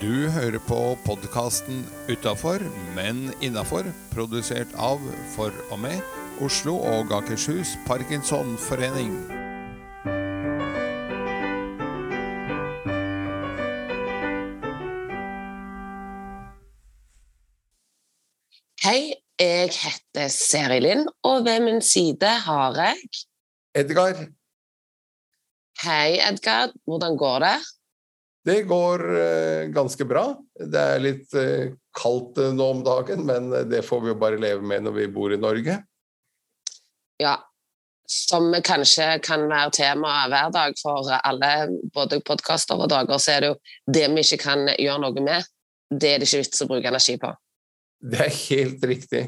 Du hører på podkasten Utafor, men innafor, produsert av, for og med, Oslo og Akershus Parkinsonforening. Hei, jeg heter Seri Lind, og ved min side har jeg Edgar, Hei, Edgar. Hvordan går det? Det går eh, ganske bra. Det er litt eh, kaldt eh, nå om dagen, men det får vi jo bare leve med når vi bor i Norge. Ja, som kanskje kan være tema hver dag for alle, både podkaster og dager, så er det jo det vi ikke kan gjøre noe med. Det er det ikke vits å bruke energi på. Det er helt riktig.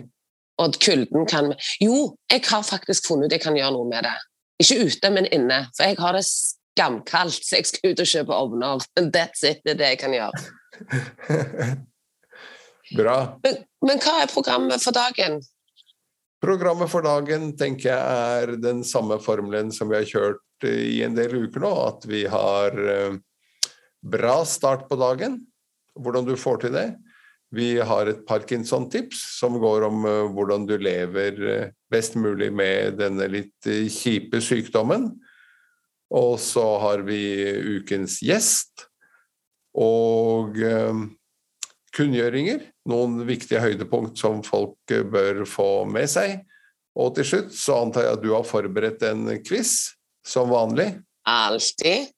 Og kulden kan Jo, jeg har faktisk funnet ut jeg kan gjøre noe med det. Ikke ute, men inne. For jeg har det skamkaldt, så jeg skal ut og kjøpe ovner. That's it. Det er det jeg kan gjøre. Bra. Men, men hva er programmet for dagen? Programmet for dagen tenker jeg er den samme formelen som vi har kjørt i en del uker nå. At vi har eh, bra start på dagen. Hvordan du får til det. Vi har et Parkinson-tips som går om eh, hvordan du lever eh, best mulig med denne litt kjipe sykdommen. Og så har vi ukens gjest og eh, kunngjøringer. Noen viktige høydepunkt som folk eh, bør få med seg. Og til slutt så antar jeg at du har forberedt en quiz, som vanlig. Alltid.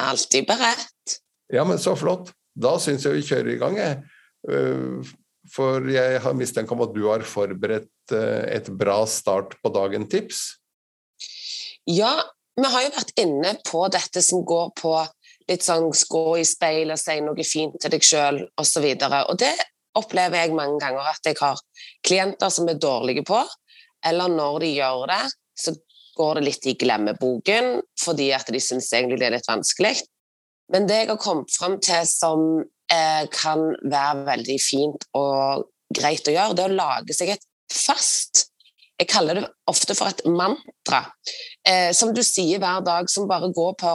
Alltid beredt. Ja, men så flott. Da syns jeg vi kjører i gang, jeg. Eh, For jeg har mistanke om at du har forberedt et bra start på dagen-tips. Ja, vi har jo vært inne på dette som går på litt sånn gå i speilet, si noe fint til deg sjøl osv. Og, så og det opplever jeg mange ganger at jeg har klienter som er dårlige på, eller når de gjør det, så går det litt i glemmeboken fordi at de syns egentlig det er litt vanskelig. Men det jeg har kommet fram til som eh, kan være veldig fint og greit å gjøre, det er å lage seg et fast Jeg kaller det ofte for et mantra, eh, som du sier hver dag, som bare går på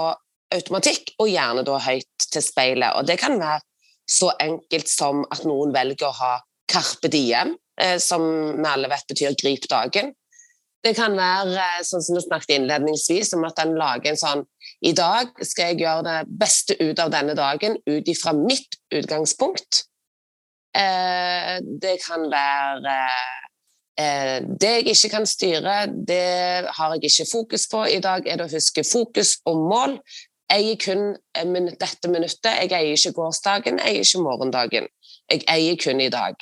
automatikk, og gjerne da høyt til speilet. Og det kan være så enkelt som at noen velger å ha Carpe Diem, eh, som vi alle vet betyr grip dagen. Det kan være eh, sånn som du snakket innledningsvis, om at en lager en sånn I dag skal jeg gjøre det beste ut av denne dagen ut ifra mitt utgangspunkt. Eh, det kan være eh, Det jeg ikke kan styre, det har jeg ikke fokus på. I dag er det å huske fokus og mål. Jeg eier kun eh, dette minuttet. Jeg eier ikke gårsdagen, jeg eier ikke morgendagen. Jeg eier kun i dag.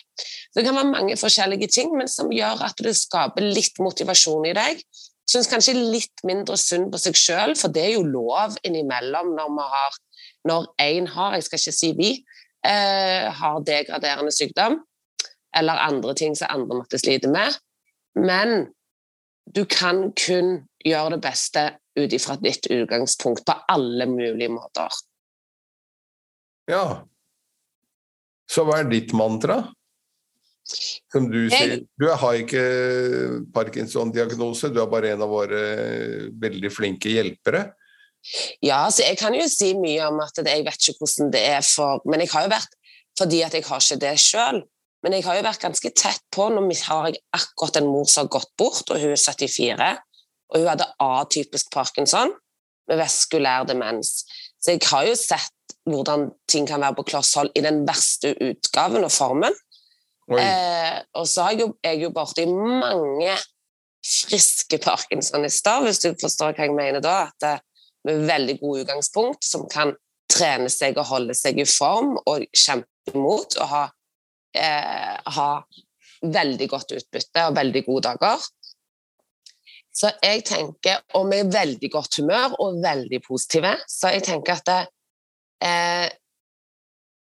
Det kan være mange forskjellige ting, men som gjør at det skaper litt motivasjon i deg. Syns kanskje litt mindre synd på seg sjøl, for det er jo lov innimellom når vi har har, jeg skal ikke si vi, eh, har degraderende sykdom, eller andre ting som andre måtte slite med. Men du kan kun gjøre det beste ut ifra ditt utgangspunkt på alle mulige måter. Ja. Så hva er ditt mantra? Som du sier Du har ikke Parkinson-diagnose, du er bare en av våre veldig flinke hjelpere. Ja, så jeg kan jo si mye om at jeg vet ikke hvordan det er for Men jeg har jo vært Fordi at jeg har ikke det sjøl. Men jeg har jo vært ganske tett på. Nå har jeg akkurat en mor som har gått bort, og hun er 74. Og hun hadde atypisk parkinson med veskulær demens. Så jeg har jo sett hvordan ting kan være på kloss hold i den verste utgaven og formen. Eh, og så er jeg jo, jeg jo borti mange friske parkinsonister, hvis du forstår hva jeg mener da. At det, med veldig god utgangspunkt, som kan trene seg og holde seg i form og kjempe imot og ha, eh, ha veldig godt utbytte og veldig gode dager. Så jeg tenker, og med veldig godt humør og veldig positive, så jeg tenker at det, eh,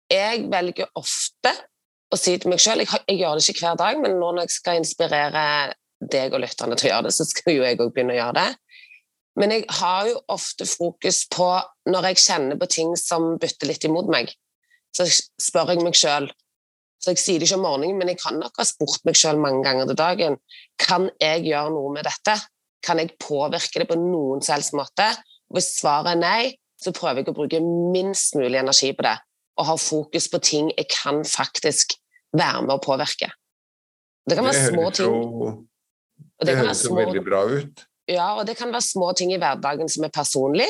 jeg velger ofte å si til meg sjøl jeg, jeg gjør det ikke hver dag, men nå når jeg skal inspirere deg og lytterne til å gjøre det, så skal jo jeg òg begynne å gjøre det. Men jeg har jo ofte fokus på når jeg kjenner på ting som bytter litt imot meg. Så spør jeg meg sjøl Så jeg sier det ikke om morgenen, men jeg kan nok ha spurt meg sjøl mange ganger til dagen kan jeg gjøre noe med dette. Kan jeg påvirke det på noen som helst måte? Og hvis svaret er nei, så prøver jeg å bruke minst mulig energi på det. og ha fokus på ting jeg kan faktisk være med å påvirke. Det kan være små ting. Det, det høres jo veldig bra ut. Ja, og det kan være små ting i hverdagen som er personlig.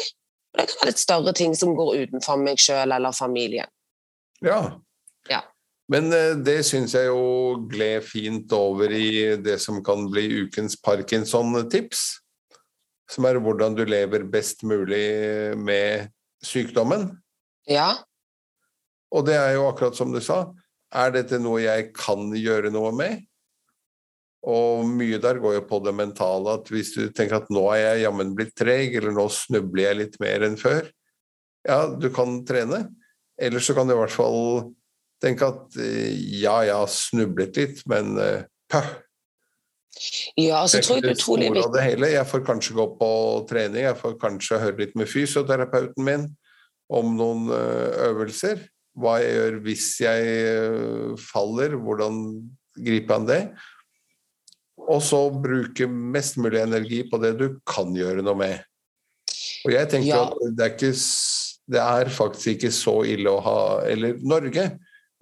Og det kan være litt større ting som går utenfor meg sjøl eller familien. Ja. ja. Men eh, det syns jeg jo gled fint over i det som kan bli ukens Parkinson-tips. Som er hvordan du lever best mulig med sykdommen. Ja. Og det er jo akkurat som du sa. Er dette noe jeg kan gjøre noe med? Og mye der går jo på det mentale, at hvis du tenker at nå er jeg jammen blitt treg, eller nå snubler jeg litt mer enn før, ja, du kan trene. Eller så kan du i hvert fall tenke at eh, ja, jeg har snublet litt, men uh, pøh. Ja, altså, tror jeg utrolig viktig. Jeg får kanskje gå på trening, jeg får kanskje høre litt med fysioterapeuten min om noen uh, øvelser. Hva jeg gjør hvis jeg faller, hvordan griper han det? og så bruke mest mulig energi på det du kan gjøre noe med. Og jeg tenker ja. at det er, ikke, det er, faktisk ikke så ille å ha Eller Norge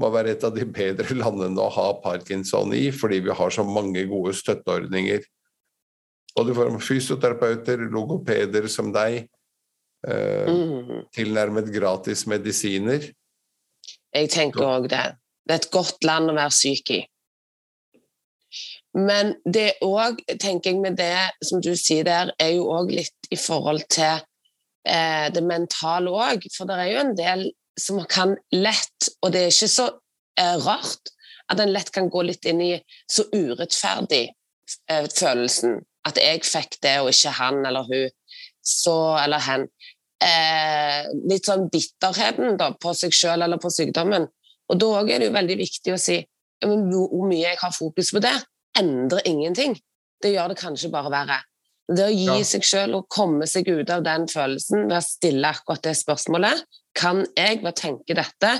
må være et av de bedre landene å ha parkinson i, fordi vi har så mange gode støtteordninger. Og du får fysioterapeuter, logopeder som deg, eh, mm. tilnærmet gratis medisiner. Jeg tenker òg det. Det er et godt land å være syk i. Men det òg, tenker jeg med det som du sier der, er jo òg litt i forhold til eh, det mentale òg. For det er jo en del som kan lett, og det er ikke så eh, rart, at en lett kan gå litt inn i så urettferdig eh, følelsen. At jeg fikk det, og ikke han eller hun. Så, eller hen. Eh, litt sånn bitterheten da, på seg sjøl eller på sykdommen. Og da er det jo veldig viktig å si hvor mye jeg har fokus på det endrer ingenting. Det gjør det kanskje bare verre. Det å gi ja. seg sjøl og komme seg ut av den følelsen ved å stille akkurat det spørsmålet Kan jeg ved å tenke dette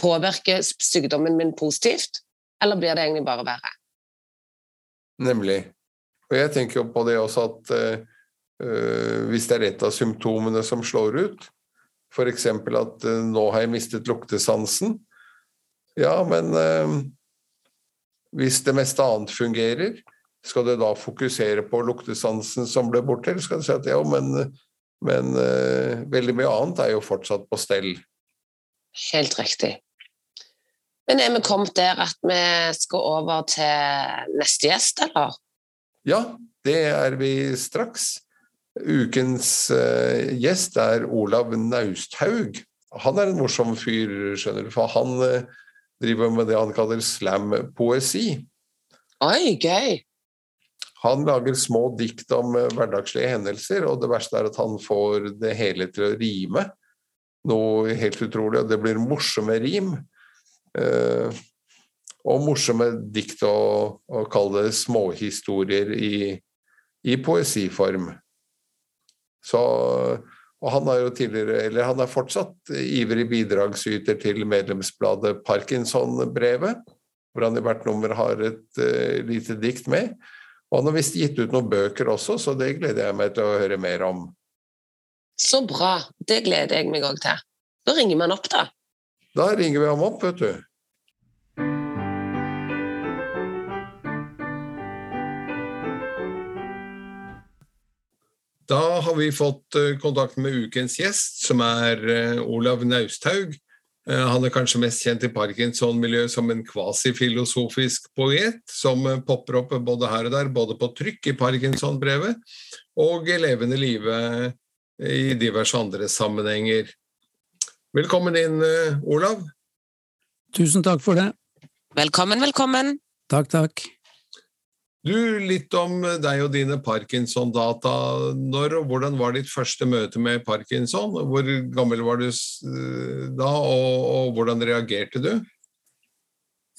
påvirke sykdommen min positivt, eller blir det egentlig bare verre? Nemlig. Og jeg tenker jo på det også at uh, hvis det er et av symptomene som slår ut, f.eks. at uh, nå har jeg mistet luktesansen, ja, men uh, hvis det meste annet fungerer, skal du da fokusere på luktesansen som ble borte, eller skal du si at ja, men, men uh, veldig mye annet er jo fortsatt på stell? Helt riktig. Men er vi kommet der at vi skal over til neste gjest, eller? Ja, det er vi straks. Ukens uh, gjest er Olav Nausthaug. Han er en morsom fyr, skjønner du, for han uh, driver med det han kaller slam-poesi. Oi, gøy! Han lager små dikt om eh, hverdagslige hendelser, og det verste er at han får det hele til å rime. Noe helt utrolig, og det blir morsomme rim. Eh, og morsomme dikt og, og kalle det småhistorier i, i poesiform. Så og han er jo tidligere, eller han er fortsatt ivrig bidragsyter til medlemsbladet Parkinson-brevet, hvor han i hvert nummer har et uh, lite dikt med. Og han har visst gitt ut noen bøker også, så det gleder jeg meg til å høre mer om. Så bra. Det gleder jeg meg òg til. Da ringer man opp, da. Da ringer vi ham opp, vet du. Da har vi fått eh, kontakt med ukens gjest, som er eh, Olav Nausthaug. Eh, han er kanskje mest kjent i Parkinson-miljøet som en kvasifilosofisk poet, som popper opp både her og der, både på trykk i Parkinson-brevet og i levende live i diverse andre sammenhenger. Velkommen inn, Olav. Tusen takk for det. Velkommen, velkommen. Takk, takk. Du, Litt om deg og dine Parkinson-data. Når og hvordan var ditt første møte med Parkinson? Hvor gammel var du da, og, og hvordan reagerte du?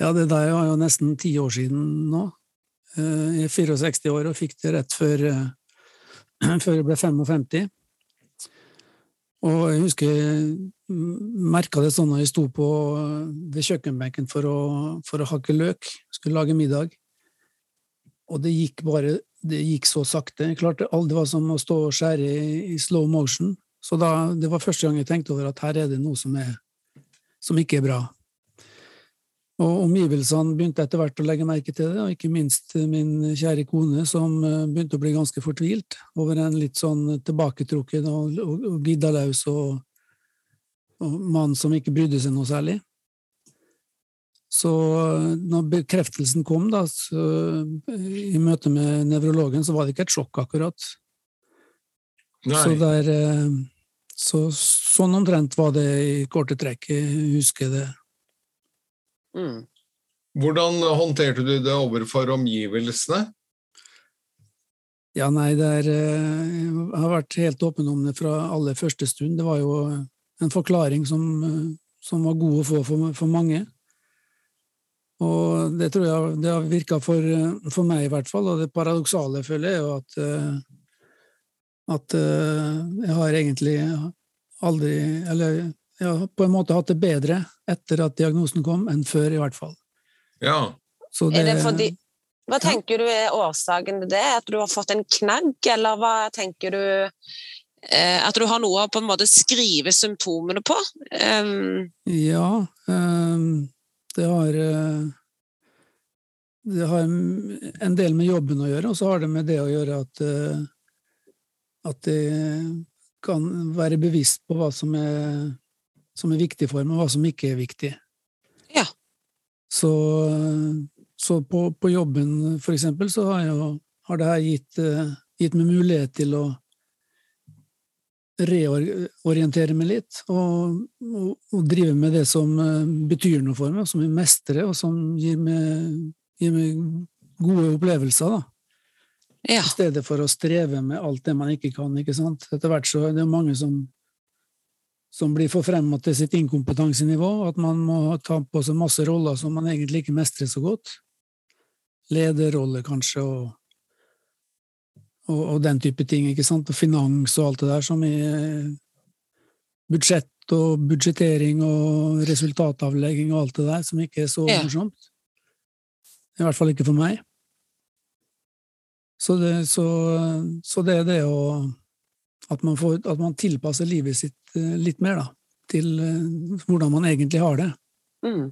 Ja, Det der var jo nesten ti år siden nå. Eh, jeg er 64 år og fikk det rett før, eh, før jeg ble 55. Og jeg husker jeg merka det sånn når jeg sto på ved kjøkkenbenken for å, for å hakke løk, skulle lage middag og det gikk bare det gikk så sakte. Aldri, Det var som å stå og skjære i, slow motion. Så da, det var første gang jeg tenkte over at her er det noe som er som ikke er bra. Og omgivelsene begynte etter hvert å legge merke til det, og ikke minst min kjære kone, som eh, begynte å bli ganske fortvilt over en litt sånn tilbaketrukken og, og, og giddalaus og, og mann som ikke brydde seg noe særlig. Så eh, når bekreftelsen kom da, så, i møte med nevrologen, så var det ikke et sjokk, akkurat. Nei. Så, der, eh, så sånn omtrent var det i korte trekk. Jeg husker det. Mm. Hvordan håndterte du det overfor omgivelsene? Ja, nei, det er, eh, jeg har vært helt åpen om det fra aller første stund. Det var jo en forklaring som, eh, som var god å få for, for mange. Og det tror jeg det har virka for, for meg, i hvert fall. Og det paradoksale, føler jeg, er jo at, eh, at eh, jeg har egentlig aldri Eller jeg har på en måte hatt det bedre etter at diagnosen kom, enn før, i hvert fall. Ja. Så Er det fordi Hva tenker du er årsaken til det? At du har fått en knagg, eller hva tenker du eh, At du har noe å på en måte skrive symptomene på? Um, Ja, ehm, det har eh, Det har en del med jobben å gjøre, og så har det med det å gjøre at eh, at det kan være bevisst på hva som er, som er viktig for meg, og hva som ikke er viktig. Ja. Så, så på, på jobben, for eksempel, så har, jeg, har det her gitt, eh, gitt meg mulighet til å reorientere meg litt, og, og, og drive med det som eh, betyr noe for meg, som jeg mestrer, og som gir meg, gir meg gode opplevelser, da. ja. I stedet for å streve med alt det man ikke kan, ikke sant. Etter hvert så er det mange som, som blir forfremma til sitt inkompetansenivå, at man må ta på seg masse roller som man egentlig ikke mestrer så godt. Lederrolle, kanskje, og og, og den type ting, ikke sant, og finans og alt det der som er budsjett og budsjettering og resultatavlegging og alt det der, som ikke er så Ja. morsomt. I hvert fall ikke for meg. Så det, så, så det er det å at man, får, at man tilpasser livet sitt eh, litt mer, da, til eh, hvordan man egentlig har det. Mm.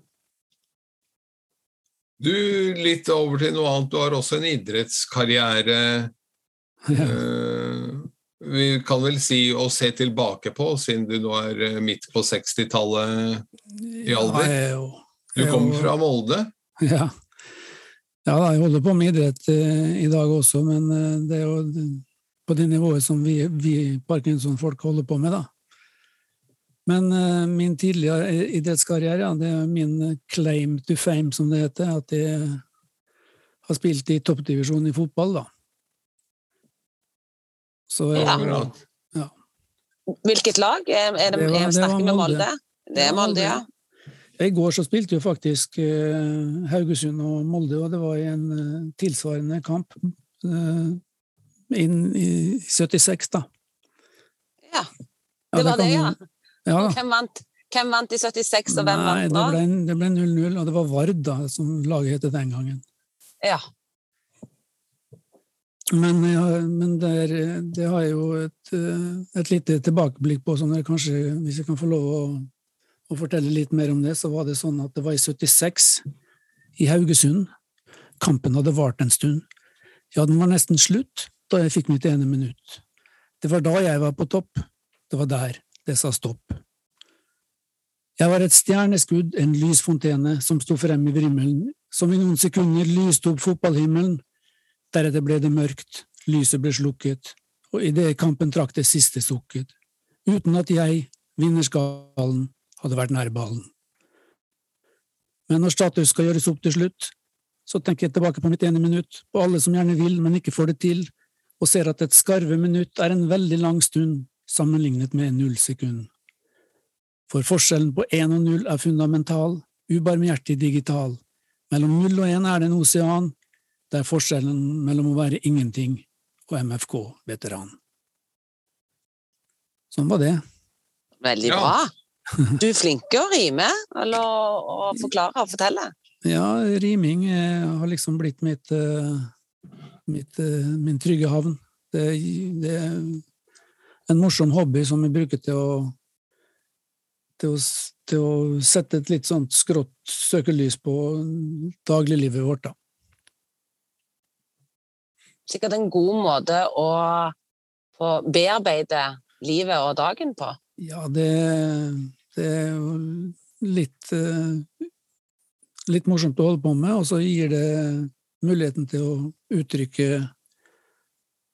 Du, litt over til noe annet. Du har også en idrettskarriere. Eh, vi kan vel si å se tilbake på, siden du nå er eh, midt på 60-tallet. I alder? Er Du jeg er kom jo- fra Molde. Ja. ja da, jeg holder på med idrett eh, i dag også, men det er jo på det nivået som vi, vi Parkinson-folk holder på med, da. Men uh, min tidligere idrettskarriere, ja, det er min claim to fame, som det heter, at jeg har spilt i toppdivisjon i fotball, da. Så ja. Ja. Hvilket lag? Er, er det, Det var- er snakker vi Molde. Molde? Det er Molde, ja. I går så spilte jo faktisk eh, Haugesund og Molde, og det var i en eh, tilsvarende kamp eh, inn i 76, da. Ja, det var det, ja. Ja. Hvem vant, hvem vant i 76, og hvem Nei, vant da? nå? det ble 0-0, og det var Vard da, som laget het den gangen. Ja. Men, ja, men det, er, det har jeg jo et, eh, et lite tilbakeblikk på, som kanskje, hvis jeg kan få lov å, å fortelle litt mer om det, så var det sånn at det var i 76, i Haugesund. Kampen hadde vart en stund. Ja, den var nesten slutt da jeg fikk mitt ene minutt. Det var da jeg var på topp. Det var der det sa stopp. Jeg var et stjerneskudd, en lysfontene som sto frem i vrimmelen, som i noen sekunder lyste opp fotballhimmelen. Deretter ble det mørkt, lyset ble slukket, og idet kampen trakk det siste sukket, uten at jeg, vinnerskallen, hadde vært nær ballen. Men når status skal gjøres opp til slutt, så tenker jeg tilbake på mitt ene minutt, på alle som gjerne vil, men ikke får det til, og ser at et skarve minutt er en veldig lang stund sammenlignet med null sekund. For forskjellen på én og null er fundamental, ubarmhjertig digital. Mellom null og én er det en osean, det er forskjellen mellom å være ingenting og MFK-veteran. Sånn var det. Veldig bra. Du er flink til å rime, eller å, forklare og fortelle. Ja, riming eh, har liksom blitt mitt, eh, mitt eh, min trygge havn. Det, det er en morsom hobby som jeg bruker til å til å, til å sette et litt sånt skrått søkelys på dagliglivet vårt, da. Sikkert en god måte å få bearbeide livet og dagen på. Ja, det, det er jo litt eh, litt morsomt å holde på med, og så gir det muligheten til å uttrykke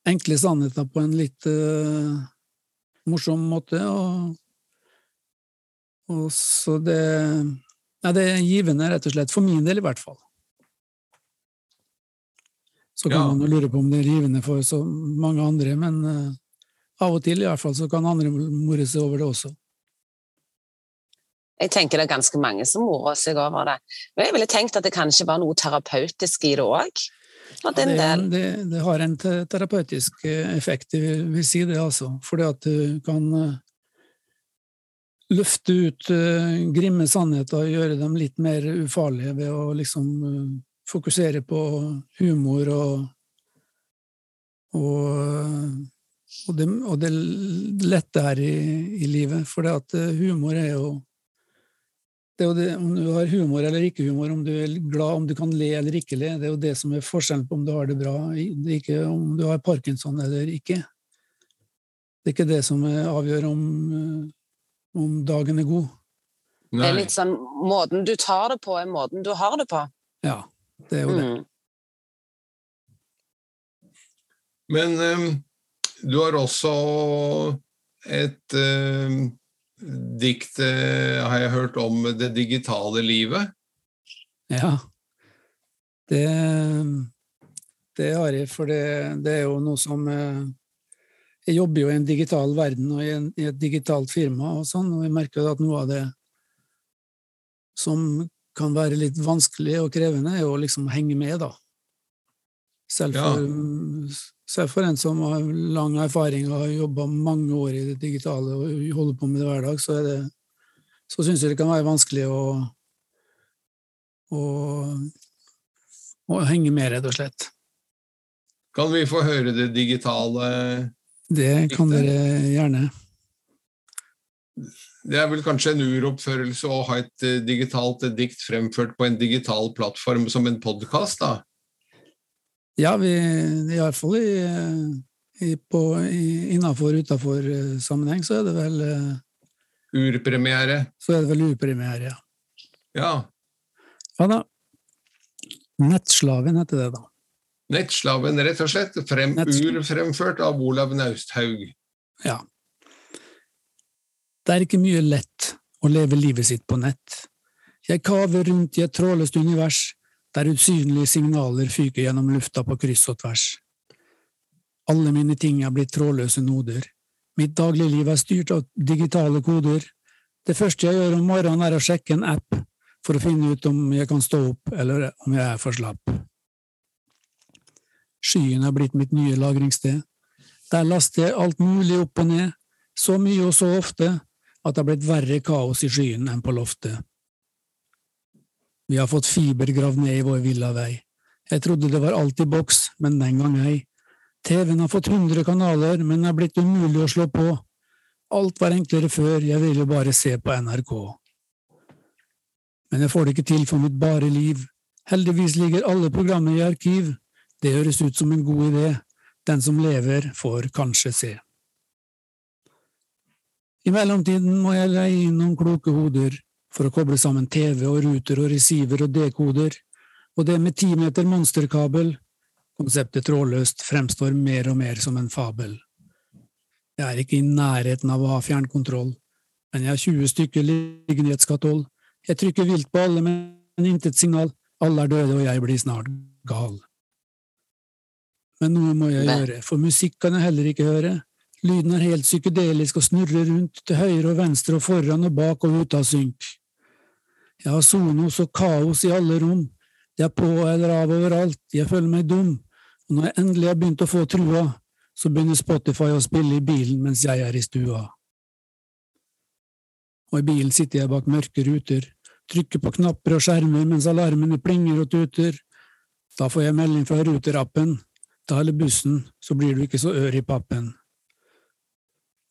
enkle sannheter på en litt uh, morsom måte. Og, og så det Nei, det er givende, rett og slett. For min del, i hvert fall. Så kan Ja. man jo lure på om det er givende for så mange andre, men uh, av og til i hvert fall så kan andre more seg over det også. Jeg tenker det er ganske mange som morer seg over det. Men jeg ville tenkt at det kanskje var noe terapeutisk i det òg. Ja, en det, det, det har en terapeutisk eh, effekt, jeg vil, vil si det, altså. Fordi at du kan eh, løfte ut eh, grimme sannheter og gjøre dem litt mer ufarlige ved å liksom eh, fokusere på humor og og, og, det, og det lette her i, i livet. For det at eh, humor er jo det er jo det, om du har humor eller ikke humor, om du er glad, om du kan le eller ikke le, det er jo det som er forskjellen på om du har det bra, det er ikke om du har parkinson eller ikke. Det er ikke det som er- avgjør om, eh, om dagen er god. Nei. Det er litt sånn Måten du tar det på, er måten du har det på. Ja, det er jo det. Mm. Men um, du har også et um, dikt, eh, har jeg hørt, om det digitale livet. Ja. Det, det har jeg, for det, det er jo noe som eh, Jeg jobber jo i en digital verden og i, en, i et digitalt firma, og sånn, og jeg merker at noe av det som kan være litt vanskelig og krevende, er å liksom henge med, da. Selv Ja. for, selv for en som har lang erfaring og har jobba mange år i det digitale og holder på med det hver dag, så, det, så syns jeg det kan være vanskelig å å, å henge med, rett og slett. Kan vi få høre det digitale Det kan dere gjerne. Det er vel kanskje en uroppførelse å ha et eh, digitalt dikt fremført på en digital plattform som en podkast, da? Ja, vi, iallfall i, i, på, i, innafor og utafor sammenheng, så er det vel, eh, Urpremiere. så er det vel urpremiere, ja. Ja. Ja da. Nettslaven heter det, da. Nettslaven, rett og slett. Frem, urfremført av Olav Nausthaug. Ja. Det er ikke mye lett å leve livet sitt på nett. Jeg kaver rundt i et trådløst univers, der usynlige signaler fyker gjennom lufta på kryss og tvers. Alle mine ting er blitt trådløse noder. Mitt dagligliv er styrt av digitale koder. Det første jeg gjør om morgenen er å sjekke en app for å finne ut om jeg kan stå opp eller om jeg er for slapp. Skyen er blitt mitt nye lagringssted. Der laster jeg alt mulig opp og ned, så mye og så ofte at det har blitt verre kaos i skyen enn på loftet. Vi har fått fiber gravd ned i vår villavei. Jeg trodde det var alt i boks, men den gang ei. TV-en har fått 100 kanaler, men er blitt umulig å slå på. Alt var enklere før, jeg ville bare se på NRK. Men jeg får det ikke til for mitt bare liv. Heldigvis ligger alle programmer i arkiv. Det høres ut som en god idé. Den som lever, får kanskje se. I mellomtiden må jeg leie inn noen kloke hoder for å koble sammen TV og ruter og receiver og dekoder, og det med ti meter monsterkabel. Konseptet trådløst fremstår mer og mer som en fabel. Jeg er ikke i nærheten av å ha fjernkontroll, men jeg har 20 stykker liggende i et skatoll. Jeg trykker vilt på alle, men intet signal. Alle er døde, og jeg blir snart gal. Men noe må jeg gjøre, for musikk kan jeg heller ikke høre. Lyden er helt psykedelisk og snurrer rundt til høyre og venstre og foran og bak og ut av synk. Jeg har sonos og kaos i alle rom. Det er på eller av overalt. Jeg føler meg dum. Og når jeg endelig har begynt å få trua, så begynner Spotify å spille i bilen mens jeg er i stua. Og i bilen sitter jeg bak mørke ruter, trykker på knapper og skjermer mens alarmene plinger og tuter. Da får jeg melding fra ruterappen. Ta hele bussen, så blir du ikke så ør i pappen.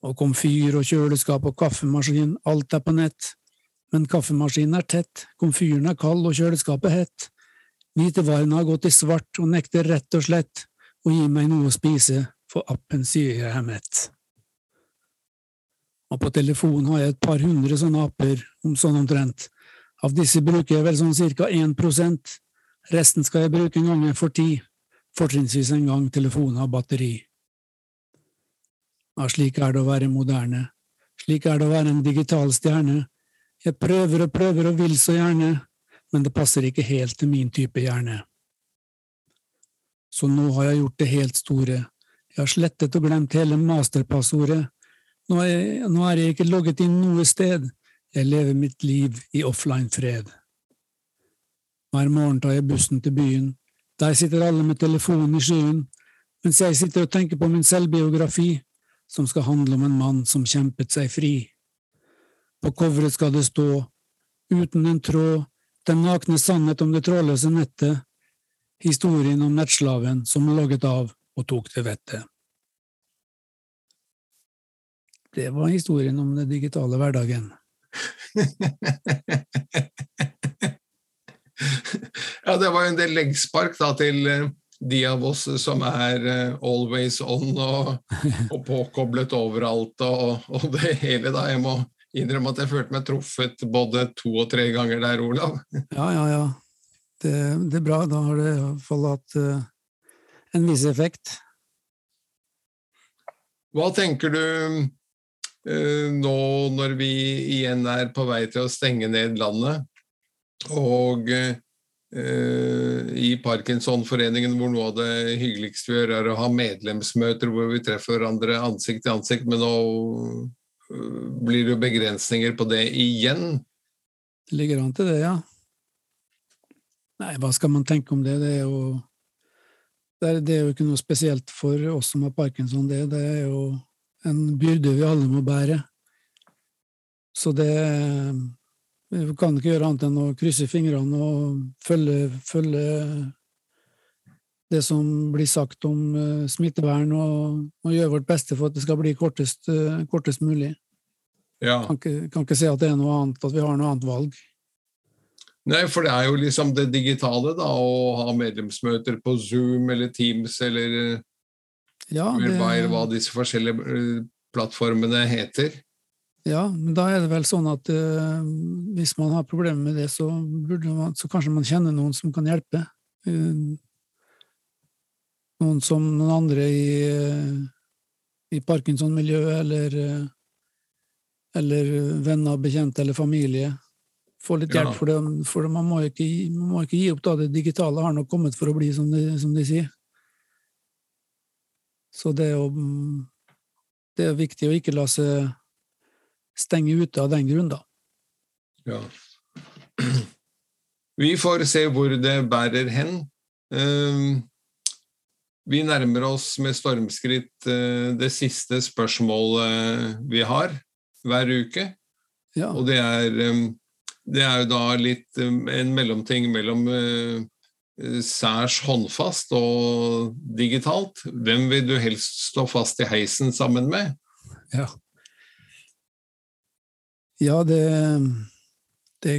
Og komfyr og kjøleskap og kaffemaskin, alt er på nett. Men kaffemaskinen er tett, komfyren er kald og kjøleskapet hett. Hvitevarene har gått i svart og nekter rett og slett å gi meg noe å spise, for appen sier jeg er mett. Og på telefonen har jeg et par hundre sånne apper, om sånn omtrent. Av disse bruker jeg vel sånn cirka 1% resten skal jeg bruke en gang jeg får tid, fortrinnsvis en gang telefonen har batteri. Ja, slik er det å være moderne, slik er det å være en digital stjerne. Jeg prøver og prøver og vil så gjerne, men det passer ikke helt til min type hjerne. Så nå har jeg gjort det helt store, jeg har slettet og glemt hele masterpassordet. Nå er, jeg, nå er jeg ikke logget inn noe sted, jeg lever mitt liv i offline fred. Hver morgen tar jeg bussen til byen, der sitter alle med telefonen i skyen, mens jeg sitter og tenker på min selvbiografi, som skal handle om en mann som kjempet seg fri. På coveret skal det stå, uten en tråd, den nakne sannhet om det trådløse nettet, historien om nettslaven som logget av og tok til vettet. Det var historien om den digitale hverdagen. ja, det var jo en del leggspark da, til eh, de av oss som er uh, always on og, og påkoblet overalt og, og, det hele, da. Jeg må innrømme at jeg følte meg truffet både to og tre ganger der, Olav. Ja, ja, ja. Det, det er bra. Da har det iallfall hatt uh, en viss effekt. Hva tenker du uh, nå når vi igjen er på vei til å stenge ned landet, og Eh, i Parkinsonforeningen, hvor noe av det hyggeligste vi gjør, er å ha medlemsmøter hvor vi treffer hverandre ansikt til ansikt, men nå eh, blir det jo begrensninger på det igjen. Det ligger an til det, ja. Nei, hva skal man tenke om det? Det er jo, det er, det er jo ikke noe spesielt for oss som har parkinson, det. Det er jo en byrde vi alle må bære. Så det vi kan ikke gjøre annet enn å krysse fingrene og følge, følge det som blir sagt om uh, smittevern, og, og, gjøre vårt beste for at det skal bli kortest, uh, kortest mulig. Ja. Kan, ikke, kan ikke se at det er noe annet, at vi har noe annet valg. Nei, for det er jo liksom det digitale, da, å ha medlemsmøter på Zoom eller Teams eller ja, det... hva disse forskjellige plattformene heter. Ja, men da er det vel sånn at uh, hvis man har problemer med det, så, man, så kanskje man kjenner noen som kan hjelpe. Uh, noen som noen andre i, uh, i Parkinson-miljøet, eller, eller venner, bekjente eller familie. Få litt hjelp, ja. for, det, for det, man, må ikke, man, må ikke, gi opp da det digitale har nok kommet for å bli, som de, som de sier. Så det er, jo, det er viktig å ikke la seg stenge ute av den grunn, da. Ja. Vi får se hvor det bærer hen. Ehm, vi nærmer oss med stormskritt eh, det siste spørsmålet vi har hver uke. Ja. Og det er, ehm, det er jo da litt ehm, en mellomting mellom eh, særs håndfast og digitalt. Hvem vil du helst stå fast i heisen sammen med? Ja. Ja, det, det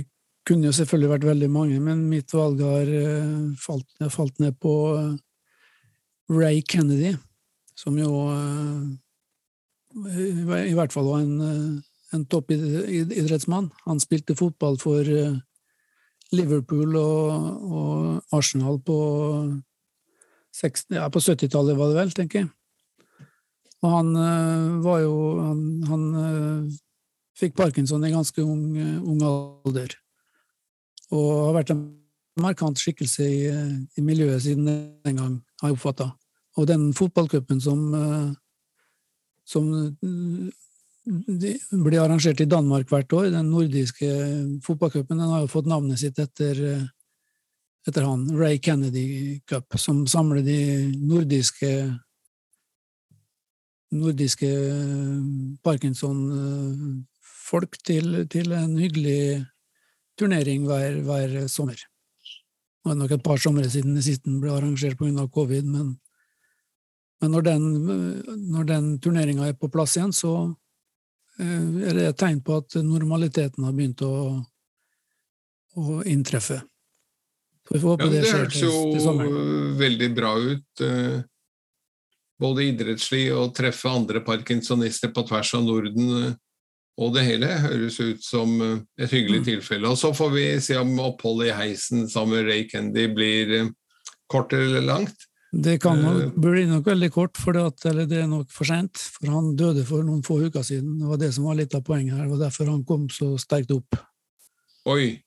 kunne jo selvfølgelig vært veldig mange, men mitt valg har uh, falt, falt, ned på uh, Ray Kennedy, som jo i, i, hvert fall var en, en toppidrettsmann. Han spilte fotball for Liverpool og, og Arsenal på, ja, på 70-tallet, var det vel, tenker jeg. Og han var jo Han, han fikk parkinson i ganske ung, ung alder. Og har vært en markant skikkelse i, i miljøet siden den gang, har jeg oppfatta. Og den fotballcupen som, som blir arrangert i Danmark hvert år, den nordiske fotballcupen, den har jo fått navnet sitt etter, etter han, Ray Kennedy Cup, som samler de nordiske nordiske parkinson folk til, til en hyggelig turnering hver, hver sommer. Det er nok et par somre siden den ble arrangert pga. covid, men Men når den, når den turneringa er på plass igjen, så eh, er det et tegn på at normaliteten har begynt å, å inntreffe. Så vi får håpe Ja, det det skjer til, til, Det høres jo veldig bra ut. eh, Både idrettslig og treffe andre parkinsonister på tvers av Norden. Eh, Og det hele høres ut som eh, et hyggelig Mm. tilfelle. Og så får vi se om oppholdet i heisen sammen med Ray Kendy blir eh, kort eller langt. Det kan Eh, nok, bli nok veldig kort, for det, at, eller det er nok for sent. For han døde for noen få uker siden. Det var det som var litt av poenget her. Det var derfor han kom så sterkt opp. Oi.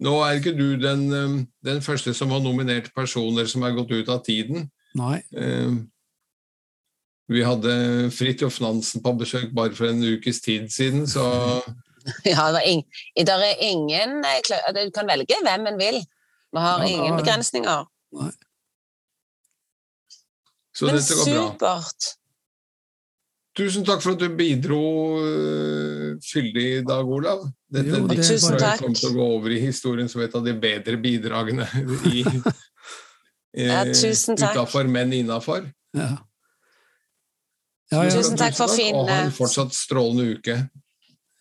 Nå er ikke du den, eh, den første som har nominert personer som er gått ut av tiden. Nei. Eh, Vi hadde Fridtjof Nansen på besøk bare for en ukes tid siden, så Ja, det er, ing, det er ingen eh, Du kan velge hvem en vil. Vi har Ja, ingen begrensninger. Nei. Så Men dette går bra. supert. Tusen takk for at du bidro øh, fyldig i dag, Olav. Dette Jo, det er diktet Tusen takk. kommer til å gå over i historien som et av de bedre bidragene i Ja, tusen takk. Utafor, men innafor. Ja. Ja, ja. Tusen takk for fin, Og ha en eh, fortsatt strålende uke.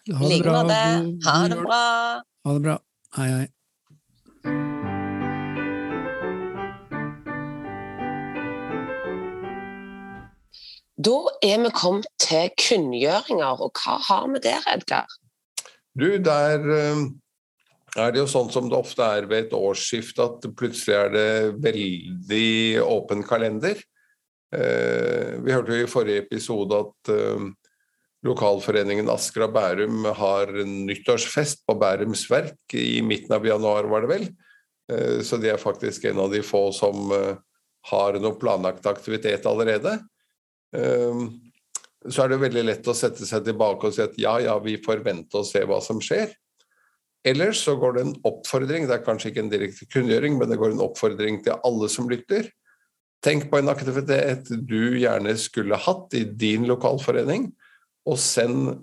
Ha I det like bra. måte. Ha det bra. Ha det bra. Hei, hei. Da er vi kommet til kunngjøringer, og hva har vi der, Edgar? Du, der øh, er det jo sånn som det ofte er ved et årsskifte, at plutselig er det veldig åpen kalender. Eh, vi hørte jo i forrige episode at eh, lokalforeningen Asker og Bærum har nyttårsfest på Bærums Verk i midten av januar, var det vel. Eh, så de er faktisk en av de få som har noe planlagt aktivitet allerede. Så er det veldig lett å sette seg tilbake og si at ja, ja, vi får vente og se hva som skjer. Ellers så går det en oppfordring, det er kanskje ikke en direkte kunngjøring, men det går en oppfordring til alle som lytter. Tenk på en aktivitet du gjerne skulle hatt i din lokalforening, og send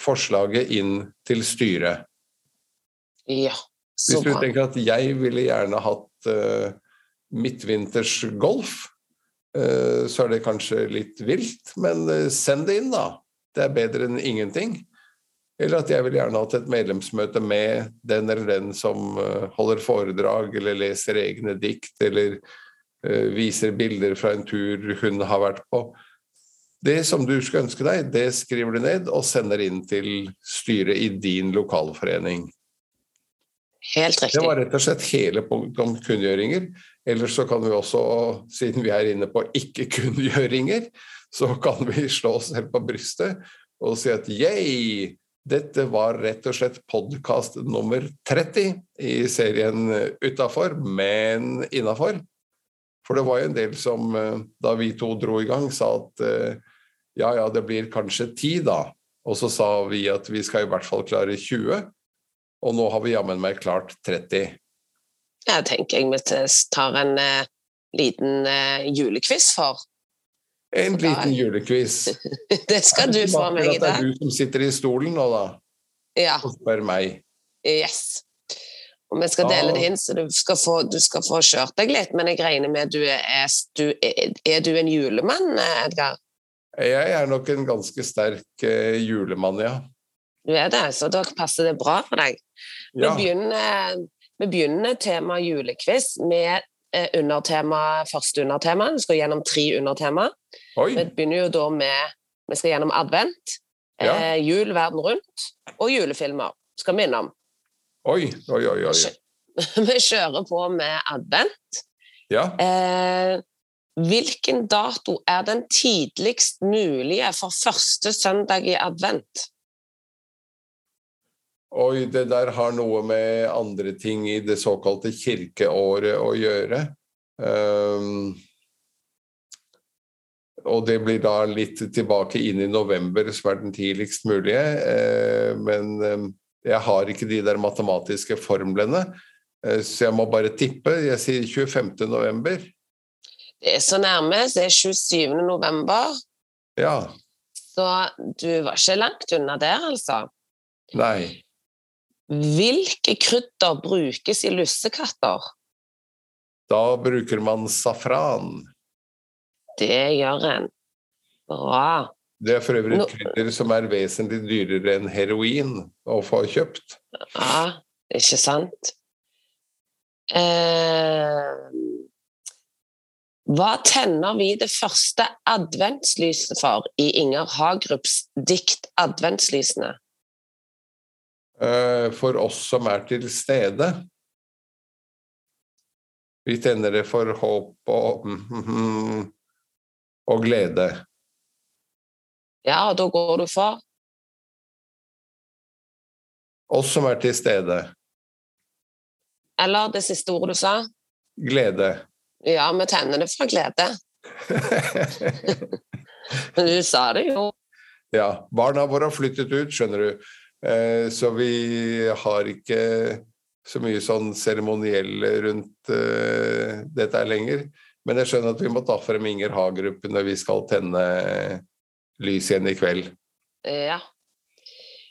forslaget inn til styret. Ja, så Hvis du tenker at jeg ville gjerne hatt uh, midtvinters golf, uh, så er det kanskje litt vilt, men eh, send det inn, da. Det er bedre enn ingenting. Eller at jeg vil gjerne hatt et medlemsmøte med den eller den som holder foredrag, eller leser egne dikt, eller viser bilder fra en tur hun har vært på. Det som du skulle ønske deg, det skriver du ned og sender inn til styret i din lokalforening. Helt riktig. Det var rett og slett hele punktet om kunngjøringer. Ellers så kan vi også, siden vi er inne på ikke-kunngjøringer, så kan vi slå oss selv på brystet og si at yeah! Dette var rett og slett podkast nummer 30 i serien Utafor, men innafor. For det var jo en del som, eh, da vi to dro i gang, sa at eh, ja, ja, det blir kanskje 10 da. Og så sa vi at vi skal i hvert fall klare 20. Og nå har vi jammen meg klart 30. Jeg tenker jeg vi tar en eh, liten eh, julequiz for. En for liten julequiz. Det skal du få av meg i Det er du som sitter i stolen nå, da, Ja, og spør meg. yes. Og vi skal dele det inn, så du skal få, du skal få kjørt deg litt. Men jeg regner med du er, du er, du en julemann, eh, Edgar? Jeg er nok en ganske sterk eh, julemann, ja. Du er det, så da passer det bra for deg. Vi begynner, vi begynner tema julequiz med eh, undertema, første undertema. Vi skal gjennom tre undertema. Oi, Vi begynner jo da med Vi skal gjennom advent, Ja. eh, jul verden rundt og julefilmer. Skal vi innom. Oi, oi, oi. oi. Vi kjører på med advent. Ja. Eh, hvilken dato er den tidligst mulige for første søndag i advent? Oi, det der har noe med andre ting i det såkalte kirkeåret å gjøre. Um, og det blir da litt tilbake inn i november, som er den tidligst mulige. Uh, men eh, jeg har ikke de der matematiske formlene, eh, så jeg må bare tippe. Jeg sier 25. november. Det er så nærme, det er 27. november. Ja. Så du var ikke langt unna der, altså. Nei. Hvilke krydder brukes i lussekatter? Da bruker man safran. Det gjør en. Bra. Det er for øvrig et krydder som er vesentlig dyrere enn heroin å få kjøpt. Ja, ikke sant? Eh, hva tenner vi det første adventslyset for i Inger Hagerups dikt 'Adventslysene'? Eh, For oss som er til stede. Vi tenner det for håp og, og glede. Ja, og da går du for Oss som er til stede. Eller det siste ordet du sa? Glede. Ja, vi tenner det fra glede. Men du sa det jo. ja. Barna våre har flyttet ut, skjønner du. Eh, Så vi har ikke så mye sånn seremoniell rundt eh, dette lenger. Men jeg skjønner at vi må ta frem Inger Hagerup når vi skal tenne lys igjen i kveld. Ja.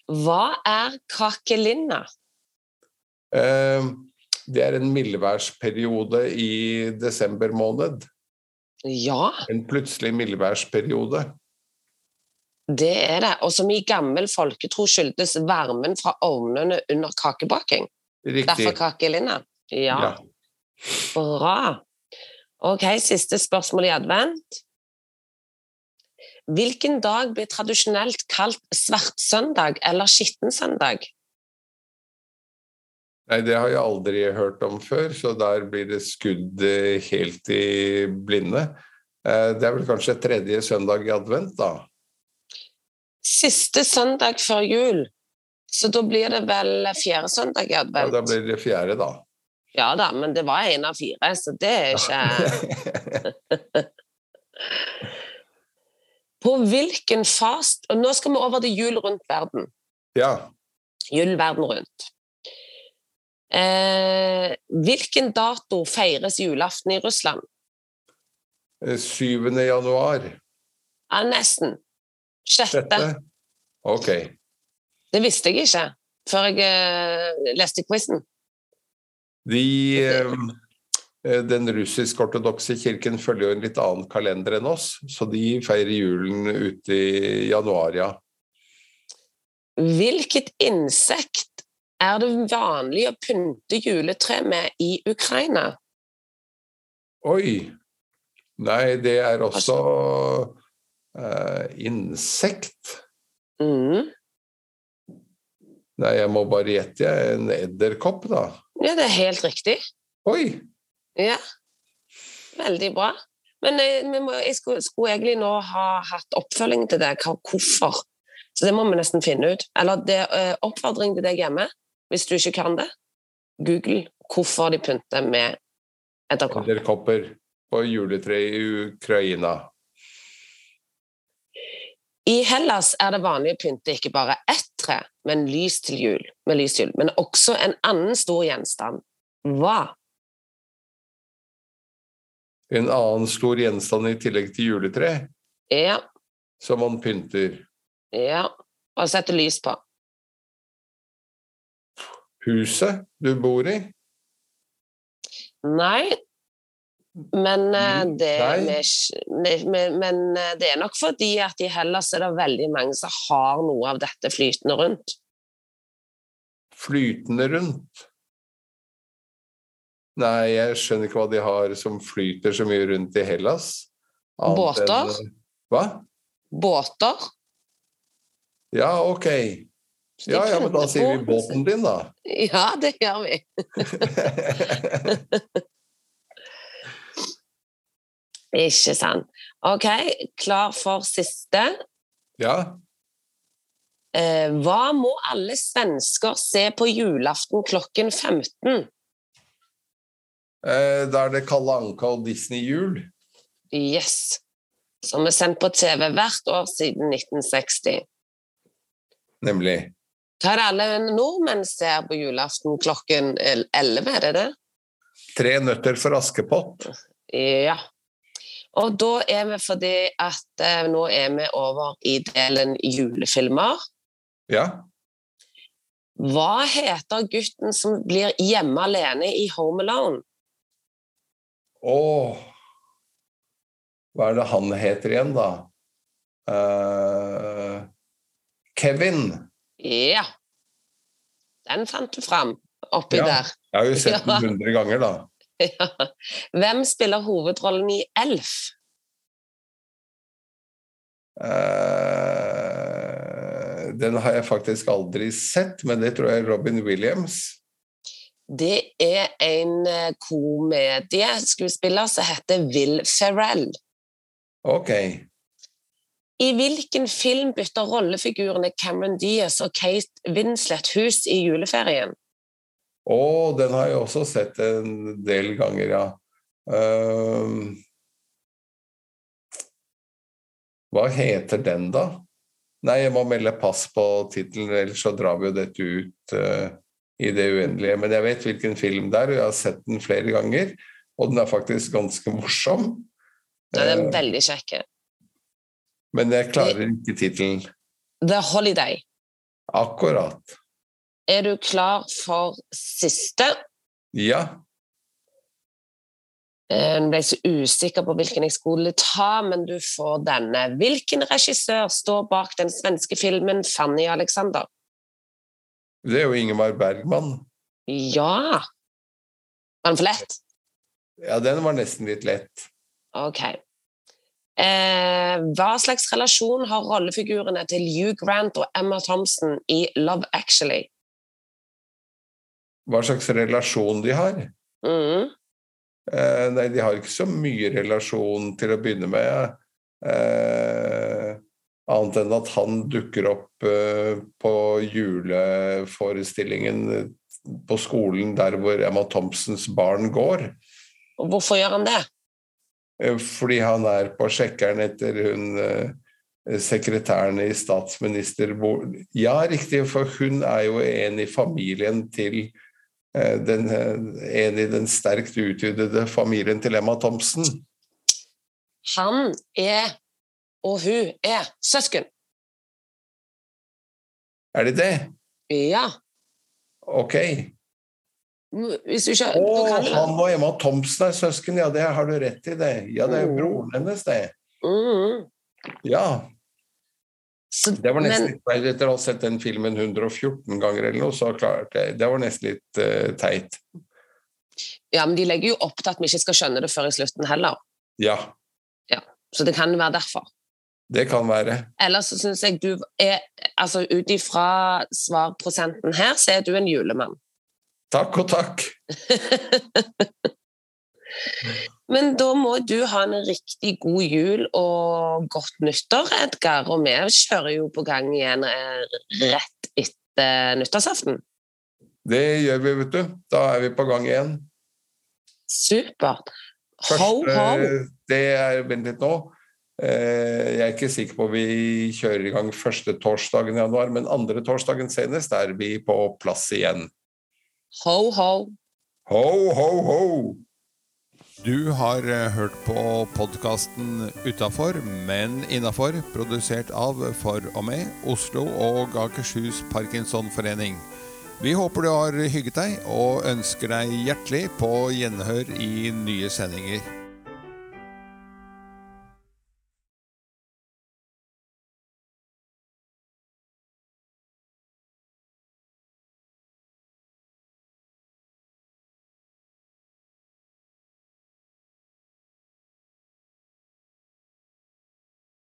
Hva er kakelinna? Eh, Det er en mildværsperiode i desember måned. Ja, En plutselig mildværsperiode. det er det. Og som i gammel folketro skyldtes varmen fra ovnene under kakebaking. Riktig. Derfor kakelinna. Ja, Ja. bra. Ok, siste spørsmål i advent. Hvilken dag blir tradisjonelt kalt svartsøndag eller skittensøndag? Nei, det har jeg aldri hørt om før, så der blir det skudd eh, helt i blinde. Eh, Det er vel kanskje tredje søndag i advent, da. Siste søndag før jul. Så da blir det vel fjerde søndag i advent? Ja, da blir det fjerde, da. Ja da, men det var en av fire, så det er ikke På hvilken fast Og nå skal vi over til jul rundt verden. ja. Jul verden rundt. Eh, hvilken dato feires julaften i Russland? Eh, 7. januar. Ja, nesten. Sjette. Sjette? Ok. Det visste jeg ikke før jeg eh, leste quizen. De, eh, eh, den russisk-ortodokse kirken følger jo en litt annen kalender enn oss, så de feirer julen ute i januar, ja. Hvilket insekt er det vanlig å pynte juletre med i Ukraina? Oi! Nei, det er også uh, insekt. Mm. Nei, jeg må bare gjette. En edderkopp, da. Ja, det er helt riktig. Oi! Ja. Veldig bra. Men jeg, må, jeg skulle, skulle egentlig nå ha hatt oppfølging til det. Hvorfor? Så det må vi nesten finne ut. Eller det, eh, oppfordring til deg hjemme, hvis du ikke kan det. Google hvorfor de pynter med edderkopper. Edderkopper på juletre i Ukraina. I Hellas er det vanlig å pynte ikke bare ett tre, men lys til jul, med lys til jul, men også en annen stor gjenstand. Hva? En annen stor gjenstand i tillegg til juletre Ja, som man pynter. ja, og setter lys på. Huset du bor i? Nei, men eh, Mm, det, nei. med- men eh, det er nok fordi at i Hellas er det veldig mange som har noe av dette flytende rundt. Flytende rundt? Nei, jeg skjønner ikke hva de har som flyter så mye rundt i Hellas. Båter? enn- Hva? Båter. Ja, ok. Ja, ja, men da sier vi båten din, da. Ja, det gjør vi. Ikke sant. OK, klar for siste. ja, Eh, hva må alle svensker se på julaften klokken 15? Eh, da er det Kalle Anka og Disney-jul. Yes. Som er sendt på TV hvert år siden 1960. Nemlig. Hva er det alle nordmenn ser på julaften klokken 11, er det det? Tre nøtter for Askepott. Ja. Og da er vi fordi at eh, nå er vi over i delen julefilmer. Ja. Hva heter gutten som blir hjemme alene i Home Alone? Åh. Hva er det han heter igjen, da? Uh, Kevin. Ja. Den fant du fram oppi Ja. der. Jeg har jo sett Ja. den hundre ganger, da. Ja. Hvem spiller hovedrollen i Elf? Uh, den har jeg faktisk aldri sett, men det tror jeg er Robin Williams. Det er en eh, komedieskuespiller som heter Will Ferrell. Ok. I hvilken film bytter rollefigurene Cameron Diaz og Kate Winslet hus i juleferien? Å, den har jeg også sett en del ganger, ja. Um, hva heter den, da? Nei, jeg må melde pass på tittelen, ellers så drar vi jo dette ut eh, i det uendelige. Men jeg vet hvilken film det er, og jeg har sett den flere ganger. Og den er faktisk ganske morsom. Den er Eh, veldig kjekk. men jeg klarer ikke tittelen. The Holiday. Akkurat. Er du klar for siste? Ja. Eh, Jeg ble så usikker på hvilken jeg skulle ta, men du får denne. Hvilken regissør står bak den svenske filmen 'Fanny Alexander'? Det er jo Ingemar Bergman. Ja! Var den for lett? Ja, den var nesten litt lett. Ok. Eh, hva slags relasjon har rollefigurene til Hugh Grant og Emma Thompson i Love Actually? Hva slags relasjon de har? Mhm. Eh, nei, de har ikke så mye relasjon til å begynne med. Eh, annet enn at han dukker opp eh, på juleforestillingen på skolen der hvor Emma Thompsons barn går. Og hvorfor gjør han det? Eh, fordi han er på sjekkeren etter hun eh, sekretæren i statsministerbord... Ja, riktig, for hun er jo en i familien til eh, den, eh, En i den sterkt utvidede familien til Emma Thompson. Han er, og hun er, søsken. Er det det? Ja. Ok. Hvis ikke Å, kan han og Emma Thomsen er søsken, ja, det har du rett i, det. Ja, det er jo Mm. broren hennes, det. Mm. Ja. Så, Det var nesten men, litt feil etter å ha sett den filmen 114 ganger eller noe, så klarte jeg Det var nesten litt uh, teit. ja, men de legger jo opp til at vi ikke skal skjønne det før i slutten heller. Ja, Så det kan være derfor. Det kan være. Ellers så syns jeg du er Altså ut ifra svarprosenten her, så er du en julemann. Takk og takk. Men da må du ha en riktig god jul og godt nyttår, Edgar. Og vi kjører jo på gang igjen eh, rett etter nyttårsaften. Det gjør vi, vet du. Da er vi på gang igjen. Supert. Ho, ho. det er Vent litt nå. Eh, Jeg er ikke sikker på om vi kjører i gang første torsdagen i januar, men andre torsdagen senest er vi på plass igjen. Ho, ho. Ho, ho, ho! Du har eh, hørt på podkasten Utafor, men innafor, produsert av For og med Oslo og Akershus Parkinsonforening. Vi håper du har hygget deg, og ønsker deg hjertelig på gjenhør i nye sendinger.